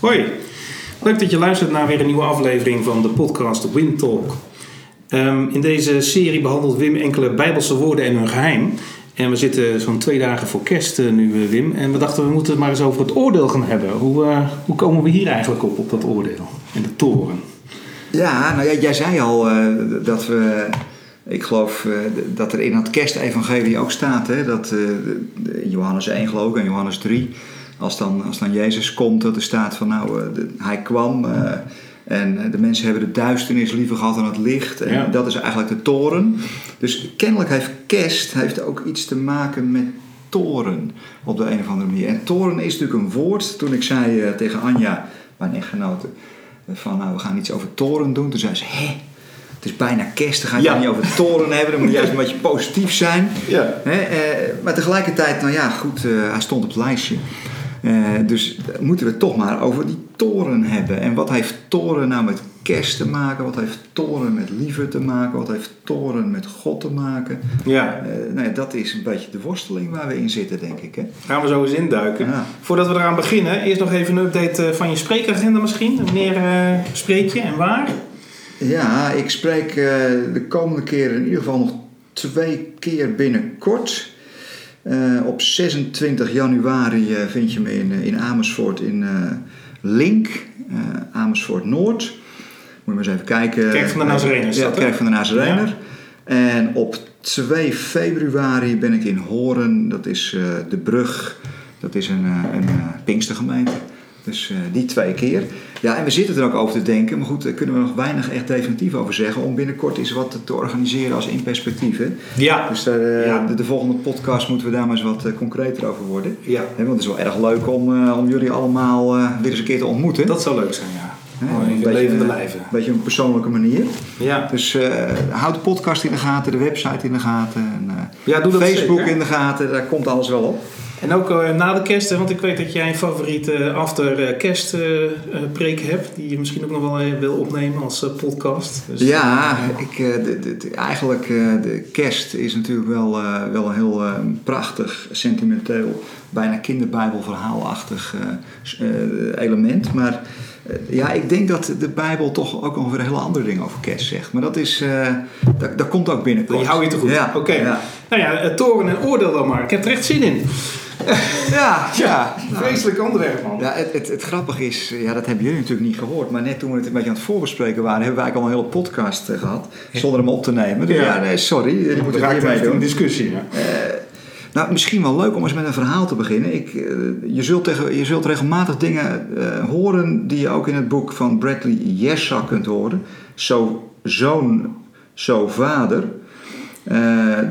Hoi, leuk dat je luistert naar weer een nieuwe aflevering van de podcast Wim Talk. Ehm, in deze serie behandelt Wim enkele Bijbelse woorden en hun geheim. En we zitten zo'n twee dagen voor kerst eh, nu, eh, Wim. En we dachten we moeten het maar eens over het oordeel gaan hebben. Hoe, eh, hoe komen we hier eigenlijk op, op dat oordeel en de toren? Ja, nou ja, jij zei al dat we, ik geloof dat er in het kerstevangelie ook staat, hè, dat Johannes 1 geloof en Johannes 3, als dan, als dan Jezus komt, dat er staat van nou, eh, de- hij kwam eh, en de mensen hebben de duisternis liever gehad dan het licht. En Ja. dat is eigenlijk de toren. Dus kennelijk heeft kerst heeft ook iets te maken met toren op de een of andere manier. En toren is natuurlijk een woord. Toen ik zei eh, tegen Anja, mijn echtgenote, van nou we gaan iets over toren doen. Toen zei ze, hè, het is bijna kerst, dan ga je Ja. niet over toren hebben. Dan moet je juist een beetje positief zijn. Ja. Hè, eh, maar tegelijkertijd, nou ja, goed, eh, hij stond op het lijstje. Eh, dus moeten we het toch maar over die toren hebben. En wat heeft toren nou met kerst te maken? Wat heeft toren met liefde te maken? Wat heeft toren met God te maken? Ja, Eh, nou ja, dat is een beetje de worsteling waar we in zitten, denk ik. Hè? gaan we zo eens induiken. Ja. Voordat we eraan beginnen, eerst nog even een update eh, van je spreekagenda misschien. Wanneer eh, spreek je en waar? Ja, ik spreek de komende keer in ieder geval nog twee keer binnenkort. Eh, op 26 januari eh, vind je me in, eh, in Amersfoort in Link, Amersfoort Noord. Moet je maar eens even kijken. Kerk van de Nazarener is Ja, dat? Kerk van de Nazarener. En op 2 februari ben ik in Horen, dat is de brug, dat is een, een Pinkstergemeente. Dus eh, die twee keer. Ja, en we zitten er ook over te denken, maar goed, daar kunnen we nog weinig echt definitief over zeggen. Om binnenkort eens wat te organiseren als in perspectief. Hè? Ja. Dus daar, eh, Ja. de, de volgende podcast moeten we daar maar eens wat eh, concreter over worden. Ja, Hè, want het is wel erg leuk om, om jullie allemaal weer eens een keer te ontmoeten. dat zou leuk zijn, ja. Hè, een beetje, levende lijven. Een beetje op een persoonlijke manier. Ja. Dus houd de podcast in de gaten, de website in de gaten. En, Ja, doe Facebook in de gaten, daar komt alles wel op. En ook eh, na de kerst, want ik weet dat jij een favoriete after eh, kerst eh, preek hebt. Die je misschien ook nog wel wil opnemen als podcast. Dus, Ja, ik, de, de- eigenlijk de kerst is natuurlijk wel, wel een heel prachtig, sentimenteel, bijna kinderbijbelverhaalachtig element. Maar ja, ik denk dat de Bijbel toch ook nog weer hele andere dingen over kerst zegt. Maar dat is, eh, dat, dat komt ook binnenkort. Die hou je te goed. Ja, Oké. ja. Nou ja, eh, toren en oordeel dan maar. Ik heb er echt zin in. ja, ja. Nou, Vreselijk onderwerp, man. Ja, het, het, het grappige is, ja, dat hebben jullie natuurlijk niet gehoord. Maar net toen we het een beetje aan het voorbespreken waren, hebben we eigenlijk al een hele podcast eh, gehad. Zonder hem op te nemen. Dus Ja. nee, sorry. Die moeten er hiermee echt in doen. discussie. Ja. Eh, nou, misschien wel leuk om eens met een verhaal te beginnen. Ik, eh, je, zult tegen, je zult regelmatig dingen eh, horen die je ook in het boek van Bradley Yessa kunt horen. Zo zoon, zo vader. Eh,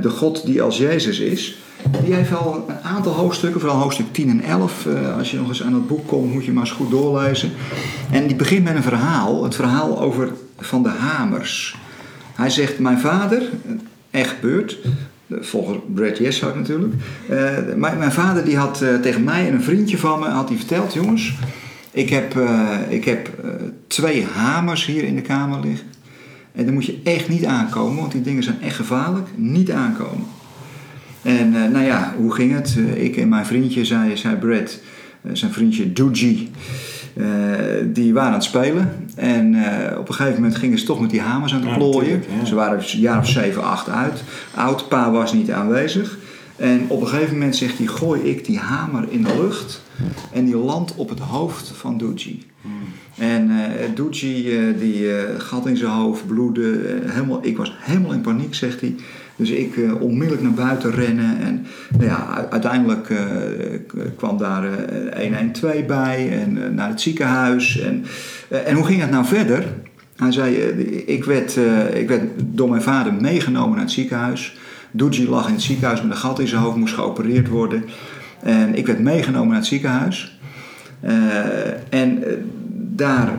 de God die als Jezus is. Die heeft al een aantal hoofdstukken, vooral hoofdstuk 10 en 11. eh, als je nog eens aan het boek komt, moet je maar eens goed doorlezen. En die begint met een verhaal. Het verhaal over Van de Hamers. Hij zegt, mijn vader, echt gebeurd, volgens Brad Yeshak natuurlijk. Eh, mijn, mijn vader die had eh, tegen mij en een vriendje van me had verteld, jongens, ik heb, eh, ik heb eh, twee hamers hier in de kamer liggen. En daar moet je echt niet aankomen, want die dingen zijn echt gevaarlijk. Niet aankomen. En eh, nou ja, hoe ging het? Eh, ik en mijn vriendje, zei, zei Brad, eh, zijn vriendje Doogie, eh, die waren aan het spelen. En eh, op een gegeven moment gingen ze toch met die hamers aan het plooien. ja. Ze waren een jaar of zeven, acht uit. Oud, pa was niet aanwezig. En op een gegeven moment zegt hij, gooi ik die hamer in de lucht. En die landt op het hoofd van Doogie. En eh Doogie, eh, die eh, gat in zijn hoofd, bloedde. eh, helemaal, ik was helemaal in paniek, zegt hij. Dus ik eh, onmiddellijk naar buiten rennen. En nou ja, uiteindelijk eh, kwam daar eh 112 bij en naar het ziekenhuis. En, en hoe ging het nou verder? Hij zei, ik, werd, ik werd door mijn vader meegenomen naar het ziekenhuis. Doogie lag in het ziekenhuis met een gat in zijn hoofd, moest geopereerd worden. En ik werd meegenomen naar het ziekenhuis. En daar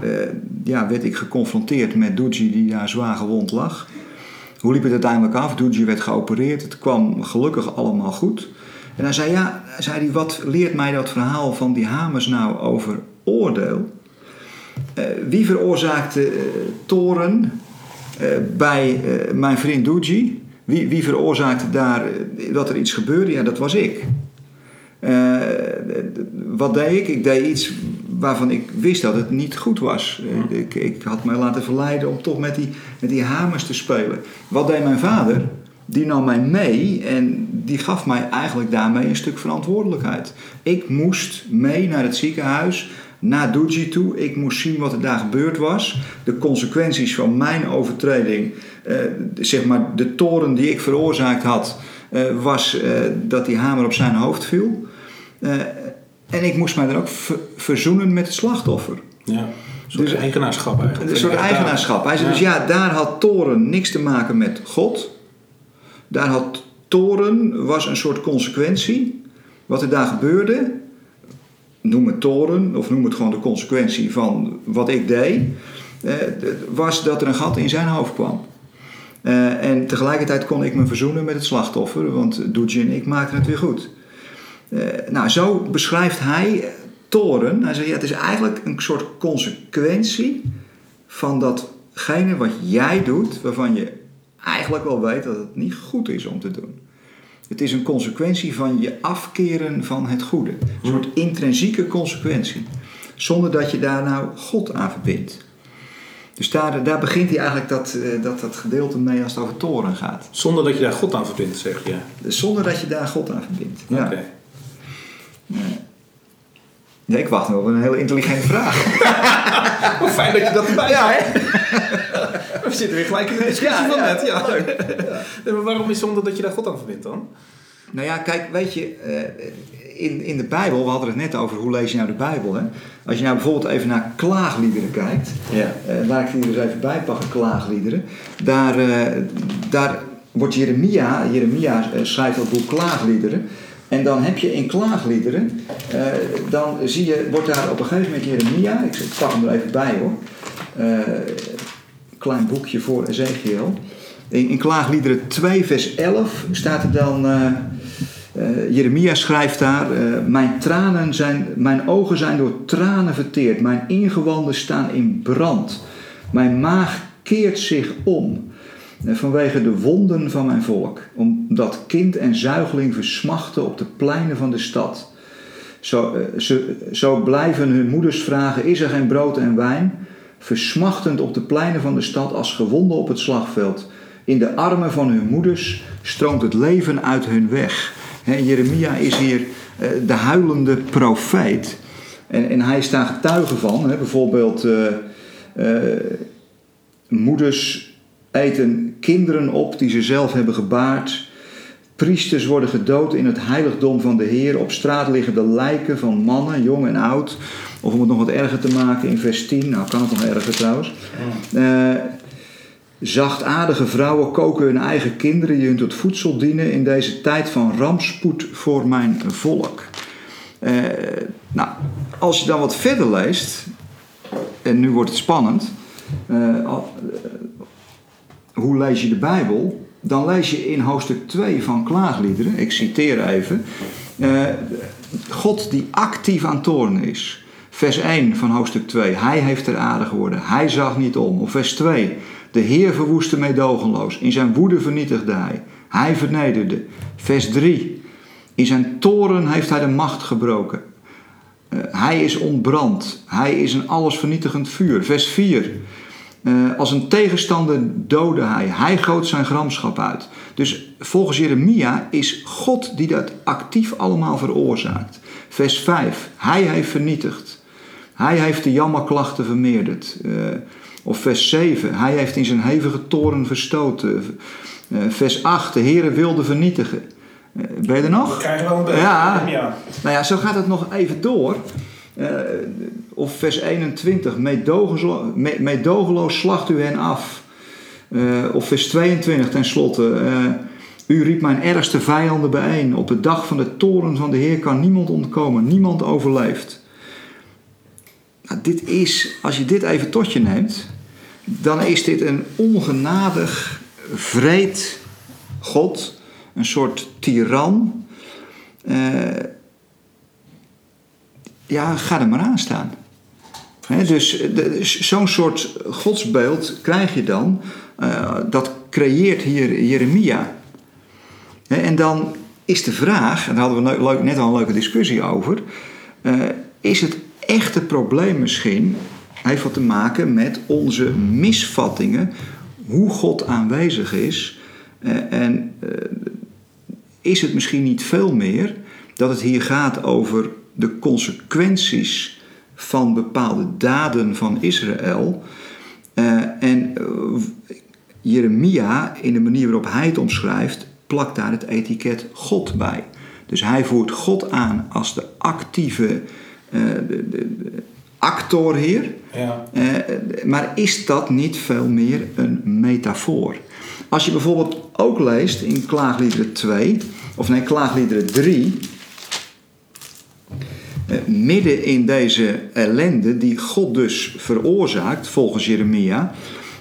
ja, werd ik geconfronteerd met Doogie die daar zwaar gewond lag. Hoe liep het uiteindelijk af? Doogie werd geopereerd. Het kwam gelukkig allemaal goed. En hij zei, ja, zei hij, wat leert mij dat verhaal van die hamers nou over oordeel? Eh, wie veroorzaakte eh, toren eh, bij mijn vriend Doogie? Wie, wie veroorzaakte daar dat er iets gebeurde? Ja, dat was ik. Wat deed ik? Ik deed iets waarvan ik wist dat het niet goed was. Eh, Ik, ik had mij laten verleiden om toch met die, met die hamers te spelen. Wat deed mijn vader? Die nam mij mee en die gaf mij eigenlijk daarmee een stuk verantwoordelijkheid. Ik moest mee naar het ziekenhuis, naar Doji toe. Ik moest zien wat er daar gebeurd was. De consequenties van mijn overtreding, eh, zeg maar de toren die ik veroorzaakt had, eh, was eh, dat die hamer op zijn hoofd viel. Eh, en ik moest mij dan ook ver- verzoenen met het slachtoffer. Ja. Een soort Dus- eigenaarschap eigenlijk. Een soort eigenaarschap. Hij zei dus ja, daar had toren niks te maken met God. Daar had toren, was een soort consequentie. Wat er daar gebeurde, noem het toren, of noem het gewoon de consequentie van wat ik deed, eh, was dat er een gat in zijn hoofd kwam. Eh, en tegelijkertijd kon ik me verzoenen met het slachtoffer, want Doetje en ik maakten het weer goed. Eh, nou, zo beschrijft hij toren. Hij zegt, ja, het is eigenlijk een soort consequentie van datgene wat jij doet, waarvan je eigenlijk wel weet dat het niet goed is om te doen. Het is een consequentie van je afkeren van het goede. Een soort intrinsieke consequentie. Zonder dat je daar nou God aan verbindt. Dus daar, daar begint hij eigenlijk dat, eh, dat, dat gedeelte mee als het over toren gaat. Zonder dat je daar God aan verbindt, zeg je. Zonder dat je daar God aan verbindt. Ja. Oké. Ja, ik wacht nog op een hele intelligente vraag. Oh, fijn dat je dat erbij Ja, hebt. We zitten weer gelijk in de discussie Ja, van net. Ja. Nee, maar waarom is zonder dat je daar God aan verbindt dan? Nou ja, kijk, weet je, eh, in, in de Bijbel, we hadden het net over hoe lees je nou de Bijbel. Hè? Als je nou bijvoorbeeld even naar klaagliederen kijkt, Ja. eh, laat ik die er eens even bij pakken, klaagliederen. Daar, eh, daar wordt Jeremia, Jeremia schrijft dat boek klaagliederen. En dan heb je in klaagliederen, eh, dan zie je, wordt daar op een gegeven moment Jeremia, ik pak hem er even bij hoor, eh, klein boekje voor Ezekiel. In, in Klaagliederen 2, vers 11 staat er dan. eh, Jeremia schrijft daar: Mijn tranen zijn, mijn ogen zijn door tranen verteerd, mijn ingewanden staan in brand, mijn maag keert zich om. Eh, Vanwege de wonden van mijn volk, omdat kind en zuigeling versmachten op de pleinen van de stad. Zo, eh, zo blijven hun moeders vragen: Is er geen brood en wijn? Versmachtend op de pleinen van de stad als gewonden op het slagveld. In de armen van hun moeders stroomt het leven uit hun weg. Jeremia is hier eh, de huilende profeet. En, en hij is daar getuige van. Bijvoorbeeld, moeders eten kinderen op die ze zelf hebben gebaard. Priesters worden gedood in het heiligdom van de Heer. Op straat liggen de lijken van mannen, jong en oud. Of om het nog wat erger te maken in vers 10. Nou, kan het nog erger trouwens. Eh, zachtaardige vrouwen koken hun eigen kinderen die hun tot voedsel dienen in deze tijd van rampspoed voor mijn volk. Eh, nou, als je dan wat verder leest, en nu wordt het spannend. eh, hoe lees je de Bijbel? Dan lees je in hoofdstuk 2 van Klaagliederen, ik citeer even, eh, God die actief aan toorn is. Vers 1 van hoofdstuk 2, hij heeft ter aarde geworden, hij zag niet om. Of vers 2, de Heer verwoestte meedogenloos, in zijn woede vernietigde hij, hij vernederde. Vers 3, in zijn toren heeft hij de macht gebroken. Eh, hij is ontbrand, hij is een allesvernietigend vuur. Vers 4, eh, als een tegenstander doodde hij. Hij goot zijn gramschap uit. Dus volgens Jeremia is God die dat actief allemaal veroorzaakt. Vers 5. Hij heeft vernietigd. Hij heeft de jammerklachten vermeerderd. Eh, of vers 7. Hij heeft in zijn hevige toren verstoten. Eh, vers 8. De Heere wilde vernietigen. Ben je er nog? krijgen wel een beetje. Ja. ja. Nou ja, zo gaat het nog even door. Eh, of vers 21, meedogenlo- me- meedogenloos slacht u hen af. Eh, of vers 22 tenslotte, eh, u riep mijn ergste vijanden bijeen. Op de dag van de toren van de Heer kan niemand ontkomen, niemand overleeft. Nou, dit is, als je dit even tot je neemt, dan is dit een ongenadig, vreed God, een soort tiran. Ja, ga er maar aan staan. Dus de- zo'n soort godsbeeld krijg je dan. eh, dat creëert hier Jeremia. En dan is de vraag, en daar hadden we leuk- net al een leuke discussie over. eh, is het echte probleem misschien heeft wat te maken met onze misvattingen, hoe God aanwezig is. Eh, en eh, is het misschien niet veel meer dat het hier gaat over de consequenties van bepaalde daden van Israël. Eh, en Jeremia, in de manier waarop hij het omschrijft, plakt daar het etiket God bij. Dus hij voert God aan als de actieve de, de, de actor hier. Ja. maar is dat niet veel meer een metafoor? Als je bijvoorbeeld ook leest in Klaagliederen 2, of nee, Klaagliederen 3, eh, midden in deze ellende die God dus veroorzaakt, volgens Jeremia,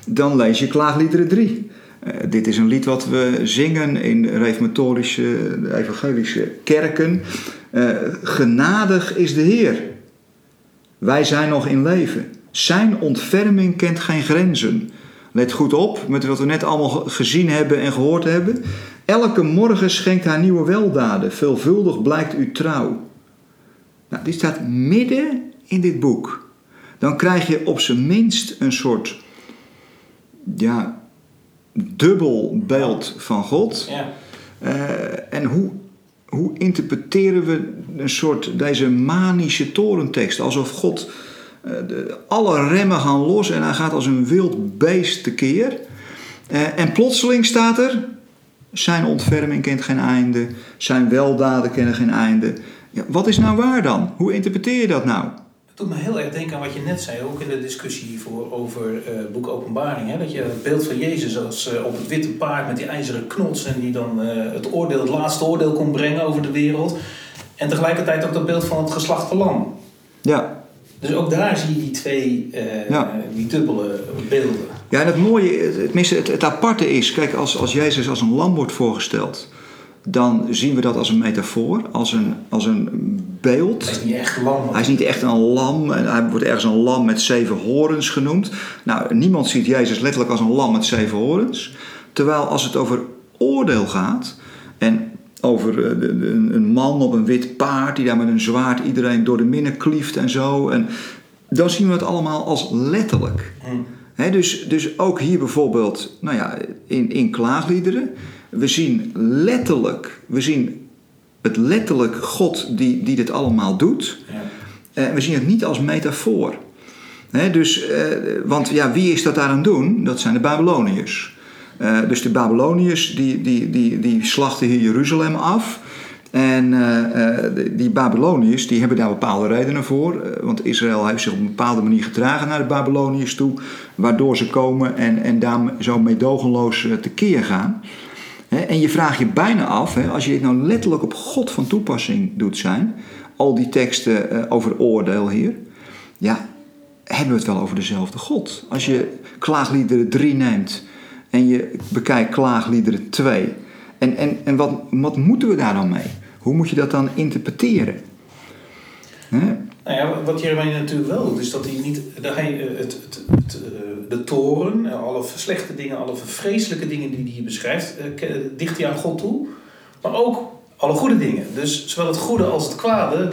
dan lees je Klaagliederen 3. Uh, dit is een lied wat we zingen in reformatorische, evangelische kerken. Uh, genadig is de Heer. Wij zijn nog in leven. Zijn ontferming kent geen grenzen. Let goed op met wat we net allemaal gezien hebben en gehoord hebben. Elke morgen schenkt haar nieuwe weldaden. Veelvuldig blijkt u trouw. Nou, dit staat midden in dit boek. Dan krijg je op zijn minst een soort ja, dubbel beeld van God. Ja. Uh, en hoe, hoe interpreteren we een soort deze manische torentekst? Alsof God eh, de, alle remmen gaan los en hij gaat als een wild beest tekeer. Uh, en plotseling staat er: Zijn ontferming kent geen einde, zijn weldaden kennen geen einde. Ja, wat is nou waar dan? Hoe interpreteer je dat nou? Het doet me heel erg denken aan wat je net zei, ook in de discussie hiervoor over uh, boek Openbaring. Hè? Dat je het beeld van Jezus als op het witte paard met die ijzeren knots en die dan het oordeel, het laatste oordeel kon brengen over de wereld. En tegelijkertijd ook dat beeld van het geslachte lam. Ja. Dus ook daar zie je die twee, die dubbele beelden. Ja, en het mooie, tenminste het, het aparte is, kijk, als, als Jezus als een lam wordt voorgesteld, dan zien we dat als een metafoor, als een, als een beeld. Hij is niet echt lam. Hij is niet echt een lam. Hij wordt ergens een lam met zeven horens genoemd. Nou, niemand ziet Jezus letterlijk als een lam met zeven horens. Terwijl als het over oordeel gaat, en over eh, een man op een wit paard die daar met een zwaard iedereen door de minnen klieft en zo. En dan zien we het allemaal als letterlijk. Hmm. dus, dus ook hier bijvoorbeeld, nou ja, in, in klaagliederen, we zien letterlijk, we zien het letterlijk God die, die dit allemaal doet. Ja. En we zien het niet als metafoor. dus, eh, want ja, wie is dat daar aan doen? Dat zijn de Babyloniërs. Uh, dus de Babyloniërs die, die, die, die slachten hier Jeruzalem af. En die Babyloniërs die hebben daar bepaalde redenen voor. want Israël heeft zich op een bepaalde manier gedragen naar de Babyloniërs toe. Waardoor ze komen en, en daar zo meedogenloos tekeer gaan. En je vraagt je bijna af, als je dit nou letterlijk op God van toepassing doet zijn. Al die teksten over oordeel hier. Ja, hebben we het wel over dezelfde God. Als je klaagliederen 3 neemt en je bekijkt klaagliederen 2. En, en, en wat, wat moeten we daar dan mee? Hoe moet je dat dan interpreteren? Nou ja, wat Jeremia natuurlijk wel doet, is dat hij niet dat hij, eh, het, het, het, eh, de toren, eh, alle slechte dingen, alle vreselijke dingen die hij beschrijft, dicht hij aan God toe. Maar ook alle goede dingen. Dus zowel het goede als het kwade,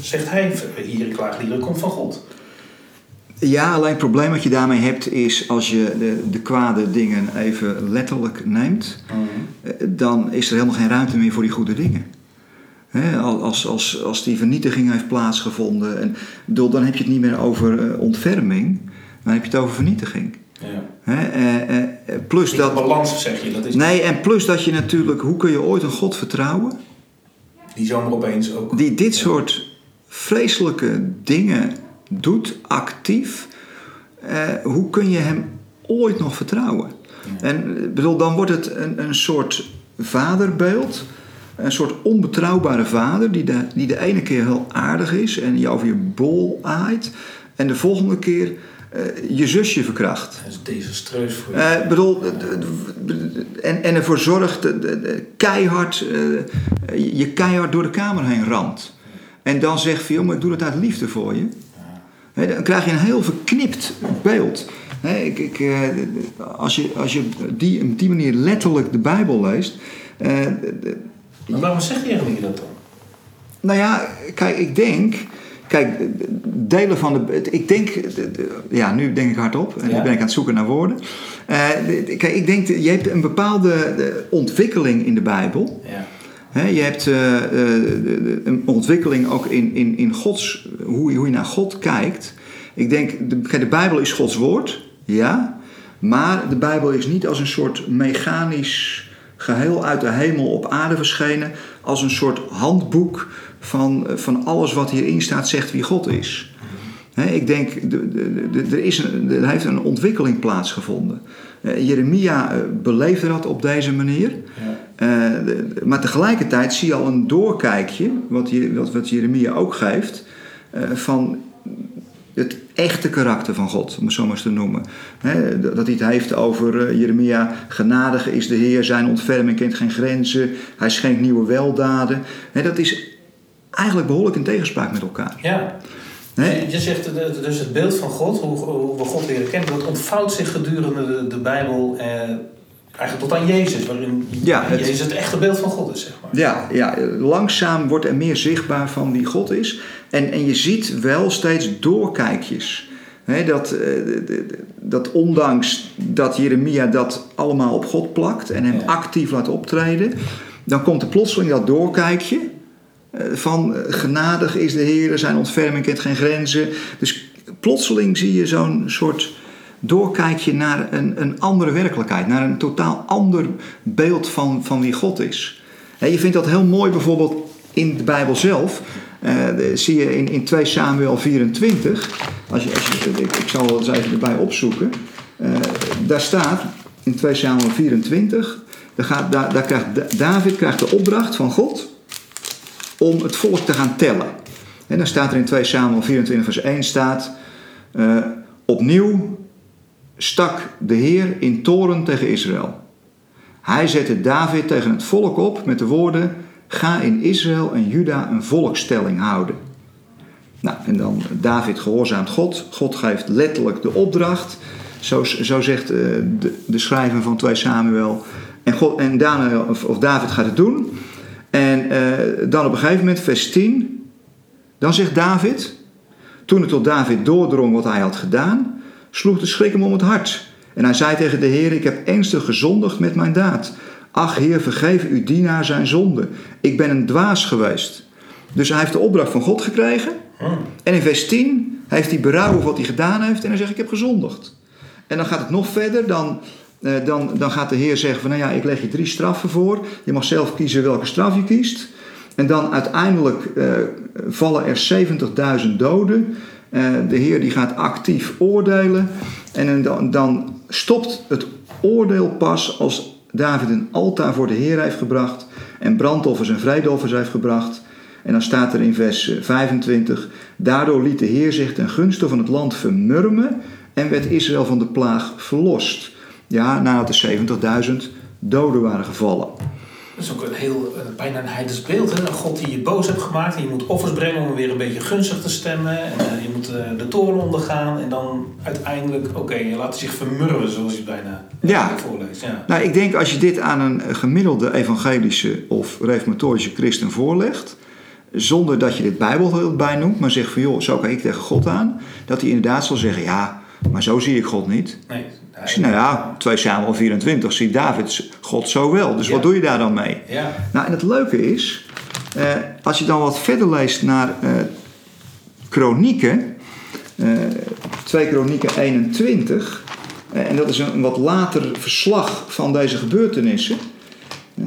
zegt hij hier in Klaagliederen, komt van God. Ja, alleen het probleem wat je daarmee hebt is als je de, de kwade dingen even letterlijk neemt, mhm. dan is er helemaal geen ruimte meer voor die goede dingen. Als, als, als die vernietiging heeft plaatsgevonden, en, bedoel, dan heb je het niet meer over uh, ontferming, dan heb je het over vernietiging. Ja. Eh, plus dat. balans zeg je. Dat is nee, en plus dat je natuurlijk, hoe kun je ooit een God vertrouwen? Die zomaar opeens ook. Die dit soort vreselijke dingen doet actief, eh, hoe kun je hem ooit nog vertrouwen? En eh, bedoel, dan wordt het een, een soort vaderbeeld, een soort onbetrouwbare vader die de, die de ene keer heel aardig is en je over je bol aait, en de volgende keer uh, je zusje verkracht. Dat is desastreus voor je. Uh, bedoel, en, en ervoor zorgt keihard, je keihard door de kamer heen ramt. En dan zegt van, maar ik doe het uit liefde voor je dan krijg je een heel verknipt beeld. ik, ik, eh, als je, als je die, op die manier letterlijk de Bijbel leest. Maar waarom zegt Jeremia dat dan? Nou ja, kijk, ik denk. kijk, delen van de. Ik denk, ja, nu denk ik hardop en Ja. nu ben ik aan het zoeken naar woorden. Eh, kijk, ik denk, je hebt een bepaalde ontwikkeling in de Bijbel. Ja. Je hebt eh, eh, een ontwikkeling ook in, in, in Gods, hoe, je- hoe je naar God kijkt. Ik denk, de, kijk, de Bijbel is Gods woord, ja. Maar de Bijbel is niet als een soort mechanisch geheel uit de hemel op aarde verschenen. Als een soort handboek van, van alles wat hierin staat, zegt wie God is. Ik denk, de, de, de- er, is een, er heeft een ontwikkeling plaatsgevonden. Eh, Jeremia eh, beleefde dat op deze manier. Ja. Eh, maar tegelijkertijd zie je al een doorkijkje, wat, wat, wat Jeremia ook geeft, eh, van het echte karakter van God, om het zo maar eens te noemen. Dat hij het heeft over eh, Jeremia, genadige is de Heer, zijn ontferming kent geen grenzen, hij schenkt nieuwe weldaden. Dat is eigenlijk behoorlijk in tegenspraak met elkaar. Ja. Je- zegt eh, dus het beeld van God, hoe, hoe we God leren kennen, dat ontvouwt zich gedurende de, de Bijbel eh, eigenlijk tot aan Jezus, waarin Ja, het- Jezus het echte beeld van God is, zeg maar. Ja, ja, langzaam wordt er meer zichtbaar van wie God is. En, en je ziet wel steeds doorkijkjes. Dat, eh, dat ondanks dat Jeremia dat allemaal op God plakt en hem Ja. actief laat optreden, dan komt er plotseling dat doorkijkje. eh, Van eh, genadig is de Heer, zijn ontferming kent geen grenzen. Dus plotseling zie je zo'n soort doorkijkje naar een, een andere werkelijkheid, naar een totaal ander beeld van, van wie God is. Hè, je vindt dat heel mooi bijvoorbeeld in de Bijbel zelf. Eh, zie je in, in 2 Samuel 24. Als je, als je, ik, zal het eens even erbij opzoeken. Eh, daar staat in 2 Samuel 24. Daar, gaat, daar, krijgt Da- David krijgt de opdracht van God om het volk te gaan tellen. En dan staat er in 2 Samuel 24 vers 1 staat... eh, opnieuw stak de Heer in toren tegen Israël. Hij zette David tegen het volk op met de woorden: Ga in Israël en Juda een volkstelling houden. Nou, en dan David gehoorzaamt God. God geeft letterlijk de opdracht. Zo, zo zegt eh, de, de schrijver van 2 Samuel. En, God, en of David gaat het doen. En eh, dan op een gegeven moment, vers 10. Dan zegt David. Toen het tot David doordrong wat hij had gedaan, sloeg de schrik hem om het hart. En hij zei tegen de Heer: Ik heb ernstig gezondigd met mijn daad. Ach, Heer, vergeef uw dienaar zijn zonde. Ik ben een dwaas geweest. Dus hij heeft de opdracht van God gekregen. En in vers 10 heeft hij berouw over wat hij gedaan heeft. En hij zegt: Ik heb gezondigd. En dan gaat het nog verder. Dan, eh, dan, dan gaat de Heer zeggen: van, Nou ja, ik leg je drie straffen voor. Je mag zelf kiezen welke straf je kiest. En dan uiteindelijk eh, vallen er 70.000 doden. Eh, de Heer die gaat actief oordelen. En dan, dan stopt het oordeel pas als David een altaar voor de Heer heeft gebracht. En brandoffers en vredeoffers heeft gebracht. En dan staat er in vers eh, 25: Daardoor liet de Heer zich ten gunste van het land vermurmen. En werd Israël van de plaag verlost. Ja, nadat er 70.000 doden waren gevallen. Dat is ook een heel, eh, bijna een heidens beeld. Hè? Een God die je boos hebt gemaakt. En je moet offers brengen om hem weer een beetje gunstig te stemmen. En eh, je moet eh, de toren ondergaan. En dan uiteindelijk, oké, je laat zich vermurwen zoals je het bijna Ja. voorleest. Ja. Nou, ik denk als je dit aan een gemiddelde evangelische of reformatorische christen voorlegt, zonder dat je dit Bijbelbeeld bij noemt, maar zegt van joh, zo kijk ik tegen God aan, dat hij inderdaad zal zeggen, ja, maar zo zie ik God niet. Nee, Ik nou ja, 2 Samuel 24 ziet David God zo wel, dus Ja. wat doe je daar dan mee? Ja. Nou, en het leuke is, eh, als je dan wat verder leest naar eh kronieken, eh 2 kronieken 21, eh, en dat is een wat later verslag van deze gebeurtenissen. Eh,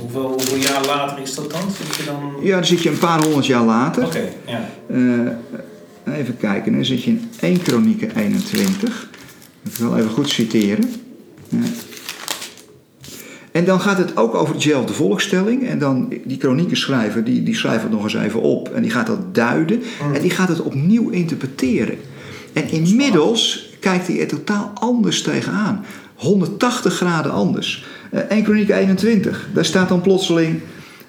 Hoeveel, hoeveel jaar later is dat dan? Zit je dan... ja, dan zit je een paar honderd jaar later. Oké, ja. Even kijken, dan zit je in 1 kronieken 21. Ik wil even goed citeren. Ja. En dan gaat het ook over dezelfde volkstelling. En dan die kronieken die, die schrijft het nog eens even op. En die gaat dat duiden. En die gaat het opnieuw interpreteren. En inmiddels kijkt hij er totaal anders tegenaan. 180 graden anders. Eh 1 Kronieken 21, daar staat dan plotseling...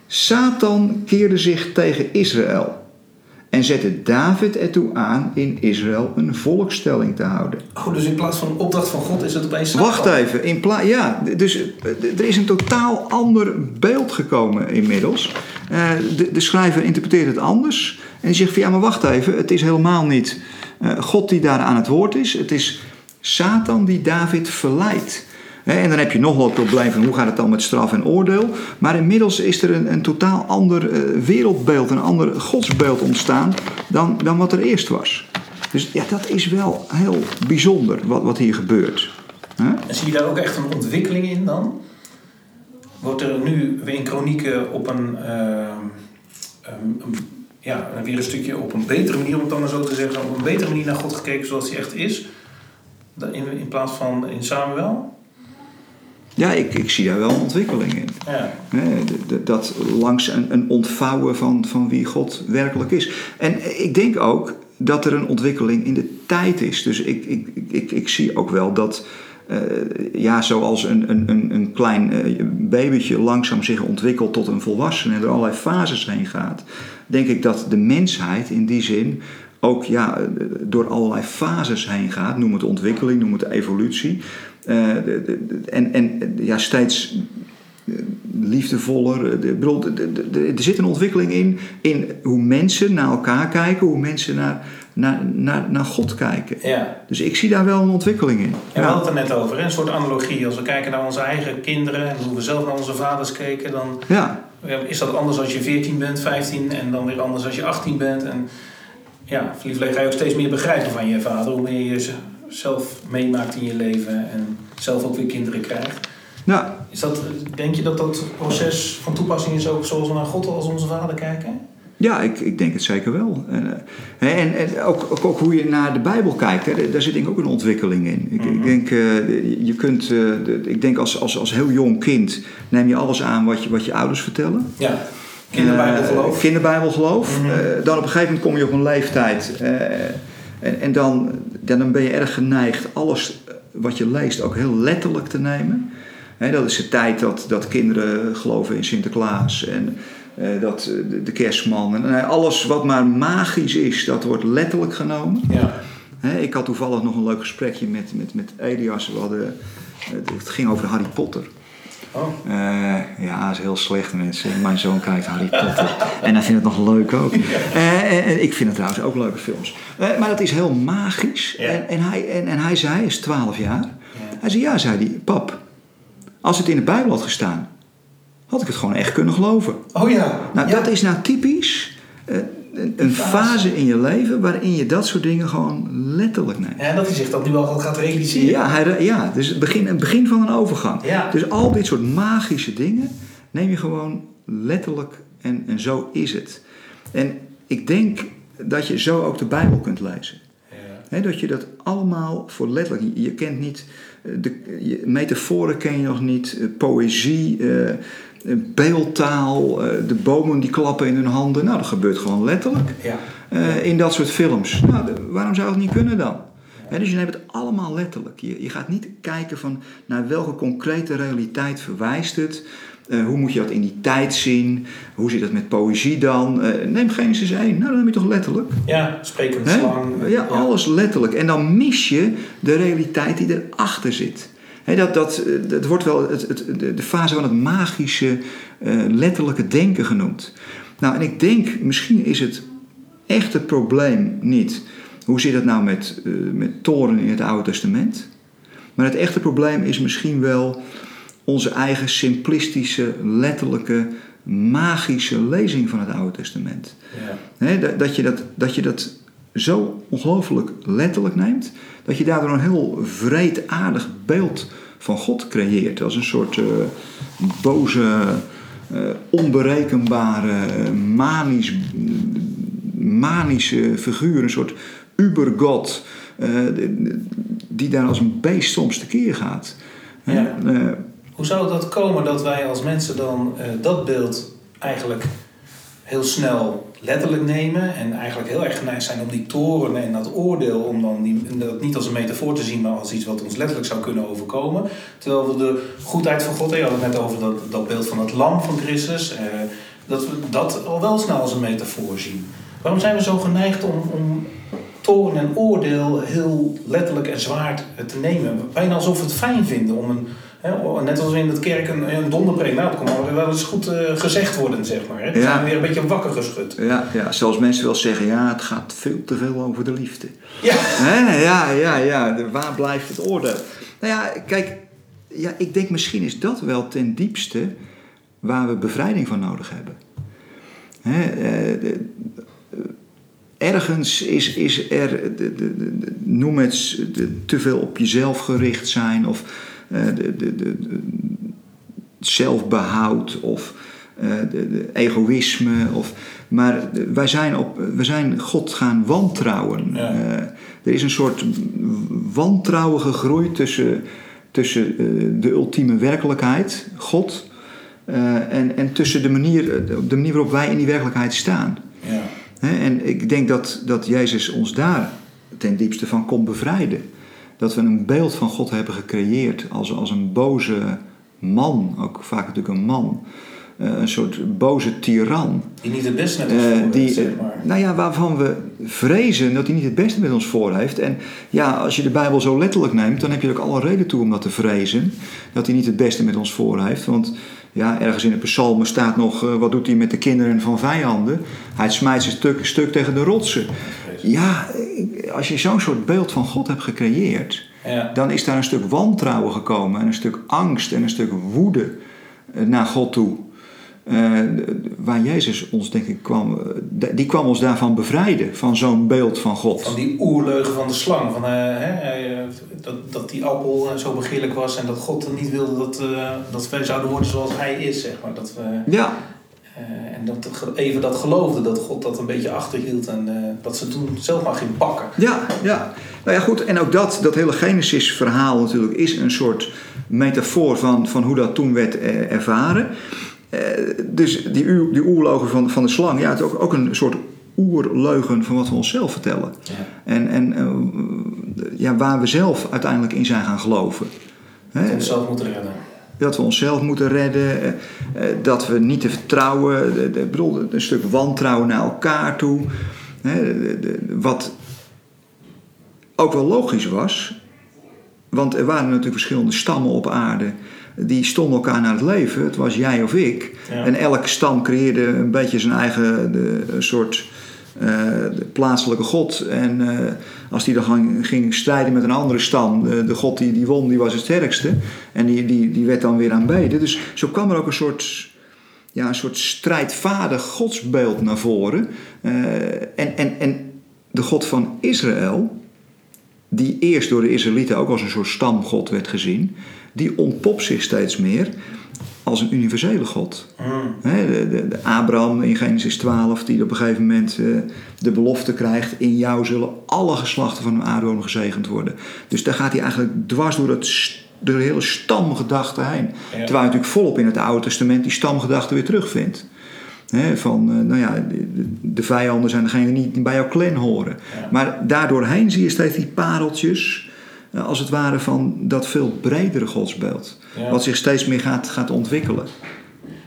Satan keerde zich tegen Israël. En zette David ertoe aan in Israël een volkstelling te houden. Oh, dus in plaats van een opdracht van God is het opeens Wacht even, in pla ja, dus eh, er is een totaal ander beeld gekomen inmiddels. Uh, de, de, schrijver interpreteert het anders en die zegt van ja, maar wacht even, het is helemaal niet uh, God die daar aan het woord is, het is Satan die David verleidt. En dan heb je nog wel het probleem van hoe gaat het dan met straf en oordeel. Maar inmiddels is er een, een totaal ander uh, wereldbeeld, een ander godsbeeld ontstaan dan, dan wat er eerst was. Dus ja, dat is wel heel bijzonder wat, wat hier gebeurt. En zie je daar ook echt een ontwikkeling in dan? Wordt er nu weer in kronieken op een, uh, um, ja, weer een stukje op een betere manier, om het dan maar zo te zeggen, op een betere manier naar God gekeken zoals hij echt is? In, in plaats van in Samuel? Ja, ik, ik zie daar wel een ontwikkeling in. Ja. Dat langs een, een ontvouwen van, van wie God werkelijk is. En ik denk ook dat er een ontwikkeling in de tijd is. Dus ik, ik, ik, ik zie ook wel dat, uh, ja, zoals een, een, een klein uh, babytje langzaam zich ontwikkelt tot een volwassene en er allerlei fases heen gaat, denk ik dat de mensheid in die zin ook ja, door allerlei fases heen gaat. Noem het ontwikkeling, noem het evolutie. Uh, en, en ja, steeds liefdevoller. Bedoel, er zit een ontwikkeling in, in hoe mensen naar elkaar kijken, hoe mensen naar, naar, naar, naar God kijken. Ja. Dus ik zie daar wel een ontwikkeling in. En we hadden het er net over, een soort analogie. Als we kijken naar onze eigen kinderen en hoe we zelf naar onze vaders keken, dan ja. is dat anders als je 14 bent, 15 en dan weer anders als je 18 bent. En ja, ga je ook steeds meer begrijpen van je vader, hoe meer je zelf meemaakt in je leven en zelf ook weer kinderen krijgt. Ja. Is dat, denk je dat dat proces van toepassing is ook zoals we naar God als onze vader kijken? Ja, ik, ik denk het zeker wel. En, eh, en, en ook, ook, hoe je naar de Bijbel kijkt, hè, daar zit denk ik ook een ontwikkeling in. Ik, ik mhm. denk, uh, je kunt, uh, ik denk als, als, als heel jong kind neem je alles aan wat je, wat je ouders vertellen. Ja. Kinderbijbelgeloof. Uh, kinderbijbelgeloof. Mm -hmm. dan op een gegeven moment kom je op een leeftijd en, en dan, dan ben je erg geneigd alles wat je leest ook heel letterlijk te nemen. dat is de tijd dat, dat kinderen geloven in Sinterklaas en uh, dat, de, de, kerstman. En uh, alles wat maar magisch is, dat wordt letterlijk genomen. Ja. ik had toevallig nog een leuk gesprekje met, met, met Elias. We hadden, het ging over Harry Potter. Oh. ja, dat is heel slecht mensen. Mijn zoon kijkt Harry Potter. en hij vindt het nog leuk ook. en ik vind het trouwens ook leuke films. maar dat is heel magisch. En, en, hij, en, en hij zei, hij is 12 jaar. Ja. Hij zei, ja, zei hij, pap, als het in de Bijbel had gestaan, had ik het gewoon echt kunnen geloven. Oh ja. Nou, dat is nou typisch een, fase. in je leven waarin je dat soort dingen gewoon letterlijk neemt. Ja, dat hij zich dat nu al gaat realiseren. Ja, hij, ja dus het begin, het begin van een overgang. Ja. Dus al dit soort magische dingen neem je gewoon letterlijk en, en zo is het. En ik denk dat je zo ook de Bijbel kunt lezen. Ja. dat je dat allemaal voor letterlijk. Je, kent niet. Eh, de je, metaforen ken je nog niet, uh, poëzie, uh, beeldtaal, eh, de bomen die klappen in hun handen. Nou, dat gebeurt gewoon letterlijk ja. Uh, in dat soort films. Nou, waarom zou het niet kunnen dan? dus je neemt het allemaal letterlijk. Je, je gaat niet kijken van naar welke concrete realiteit verwijst het. Uh, hoe moet je dat in die tijd zien? Hoe zit dat met poëzie dan? Uh, neem Genesis 1. Nou, dan neem je toch letterlijk? Ja, sprekend slang. Ja, ja, alles letterlijk. En dan mis je de realiteit die erachter zit dat, dat, dat wordt wel het, het, de fase van het magische, uh, letterlijke denken genoemd. Nou, en ik denk, misschien is het echte probleem niet. Hoe zit het nou met, uh, met toren in het Oude Testament? Maar het echte probleem is misschien wel onze eigen simplistische, letterlijke, magische lezing van het Oude Testament. Ja. dat, dat, je dat, dat je dat zo ongelooflijk letterlijk neemt, dat je daardoor een heel vreedaardig beeld van God creëert. Als een soort uh, boze, uh, onberekenbare, manisch, manische figuur, een soort ubergod, uh, die daar als een beest soms tekeer gaat. Ja. Hoe zou dat komen dat wij als mensen dan dat beeld eigenlijk heel snel letterlijk nemen en eigenlijk heel erg geneigd zijn om die toren en dat oordeel, om dan die, dat niet als een metafoor te zien, maar als iets wat ons letterlijk zou kunnen overkomen. Terwijl we de goedheid van God, je had het net over dat, dat beeld van het lam van Christus, eh, dat we dat al wel snel als een metafoor zien. Waarom zijn we zo geneigd om, om toorn en oordeel heel letterlijk en zwaar te nemen? Bijna alsof we het fijn vinden om een Hè, net als in het kerk een, een donderpreek. Nou, dat kan wel eens goed uh, gezegd worden, zeg maar. Hè. Dan zijn we weer een beetje wakker geschud. Ja, ja, zelfs mensen wel zeggen, ja, het gaat veel te veel over de liefde. Ja. Hè? Ja, ja, ja. Waar blijft het oordeel? Nou ja, kijk, ja, ik denk misschien is dat wel ten diepste waar we bevrijding van nodig hebben. Hè, eh, de, ergens is, is er, de, de, noem het, te veel op jezelf gericht zijn of eh, de, de, de, zelfbehoud of de, egoïsme. Of, maar wij zijn, op, we zijn God gaan wantrouwen. Ja. Uh, er is een soort wantrouwen gegroeid tussen, tussen de ultieme werkelijkheid, God, en, en tussen de manier, de manier waarop wij in die werkelijkheid staan. Ja. En ik denk dat, dat Jezus ons daar ten diepste van komt bevrijden dat we een beeld van God hebben gecreëerd als, als een boze man, ook vaak natuurlijk een man. Uh, een soort boze tiran. Die niet het beste met ons uh, voor heeft, zeg maar. Nou ja, waarvan we vrezen dat hij niet het beste met ons voor heeft. En ja, als je de Bijbel zo letterlijk neemt, dan heb je er ook alle reden toe om dat te vrezen. Dat hij niet het beste met ons voor heeft. Want ja, ergens in de psalmen staat nog, uh, wat doet hij met de kinderen van vijanden? Hij smijt zijn stuk, stuk tegen de rotsen. Ja, als je zo'n soort beeld van God hebt gecreëerd, ja. dan is daar een stuk wantrouwen gekomen en een stuk angst en een stuk woede eh, naar God toe. Uh, waar Jezus ons, denk ik, kwam, eh, die kwam ons daarvan bevrijden, van zo'n beeld van God. Van die oerleugen van de slang, van, uh, hè, dat, dat die appel zo begeerlijk was en dat God niet wilde dat, dat wij zouden worden zoals Hij is, zeg maar. Dat we, ja, uh, en dat even dat geloofde, dat God dat een beetje achterhield en uh, dat ze toen zelf maar ging pakken. Ja, ja. Nou ja, goed. En ook dat, dat hele Genesis-verhaal natuurlijk is een soort metafoor van, van hoe dat toen werd uh, ervaren. Dus die, die oerlogen van, van de slang, ja, het is ook, ook een soort oerleugen van wat we onszelf vertellen. Ja. En, en ja, waar we zelf uiteindelijk in zijn gaan geloven. Dat we onszelf moeten redden dat we onszelf moeten redden, eh, eh, dat we niet te vertrouwen, bedoel, een stuk wantrouwen naar elkaar toe. Wat ook wel logisch was, want er waren natuurlijk verschillende stammen op aarde. Die stonden elkaar naar het leven. Het was jij of ik. En elke stam creëerde een beetje zijn eigen de, soort uh, de plaatselijke god. En uh, als die dan ging, ging, strijden met een andere stam, de, de, god die, die won, die was het sterkste. En die, die, die werd dan weer aanbeden. Dus zo kwam er ook een soort, ja, een soort strijdvaardig godsbeeld naar voren. Uh, en, en, en de god van Israël, die eerst door de Israëlieten ook als een soort stamgod werd gezien, die ontpopt zich steeds meer als een universele God. Mm. de, de, de, Abraham in Genesis 12, die op een gegeven moment uh, de belofte krijgt: In jou zullen alle geslachten van de aardwonen gezegend worden. Dus daar gaat hij eigenlijk dwars door, het, door de hele stamgedachte heen. Terwijl je natuurlijk volop in het Oude Testament die stamgedachte weer terugvindt. He, van, uh, nou ja, de, de, vijanden zijn degene die niet bij jouw clan horen. Ja. Maar daardoorheen zie je steeds die pareltjes eh, als het ware van dat veel bredere godsbeeld. Wat zich steeds meer gaat, gaat ontwikkelen.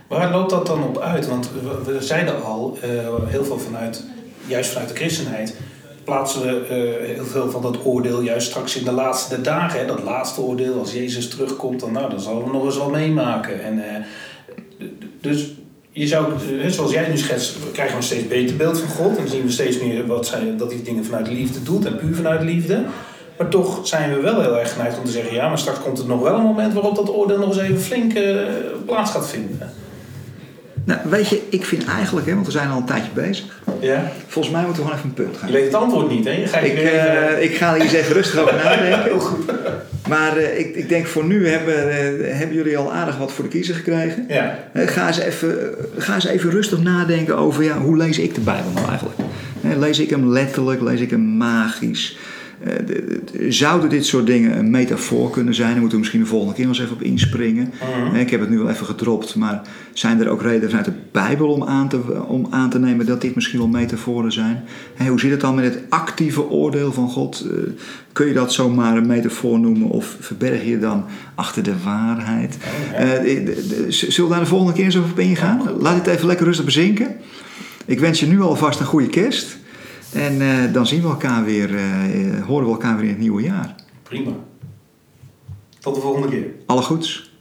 Waar loopt dat dan op uit? Want we, we zeiden al, uh, heel veel vanuit, juist vanuit de christenheid, plaatsen we uh, heel veel van dat oordeel juist straks in de laatste dagen. Hè? Dat laatste oordeel, als Jezus terugkomt, dan, nou, dan zullen we nog eens wel meemaken. En, uh, dus je zou, zoals jij nu schetst, krijgen we een steeds beter beeld van God. En zien we steeds meer wat zij, dat hij dingen vanuit liefde doet en puur vanuit liefde. Maar toch zijn we wel heel erg geneigd om te zeggen: ja, maar straks komt er nog wel een moment waarop dat oordeel nog eens even flink uh, plaats gaat vinden. Nou, weet je, ik vind eigenlijk, hè, want we zijn al een tijdje bezig. Ja. Volgens mij moeten we gewoon even een punt gaan. Je weet het antwoord niet, hè? Je gaat ik, uh, ik ga er eens even rustig over nadenken. Heel goed. Maar uh, ik, ik denk voor nu hebben, uh, hebben jullie al aardig wat voor de kiezer gekregen. Ja. ga, eens even, ga eens even rustig nadenken over ja, hoe lees ik de Bijbel nou eigenlijk? lees ik hem letterlijk, lees ik hem magisch? Uh, zouden dit soort dingen een metafoor kunnen zijn? Daar moeten we misschien de volgende keer nog eens even op inspringen. Mhm. Ik heb het nu wel even gedropt, maar zijn er ook redenen vanuit de Bijbel om aan te, om aan te nemen dat dit misschien wel metaforen zijn? hoe zit het dan met het actieve oordeel van God? Uh, kun je dat zomaar een metafoor noemen of verberg je dan achter de waarheid? Uh, zullen we daar de volgende keer eens over op ingaan? Laat het even lekker rustig bezinken. Ik wens je nu alvast een goede kerst. En eh, dan zien we elkaar weer, eh, horen we elkaar weer in het nieuwe jaar. Prima. Tot de volgende keer. Alle goeds.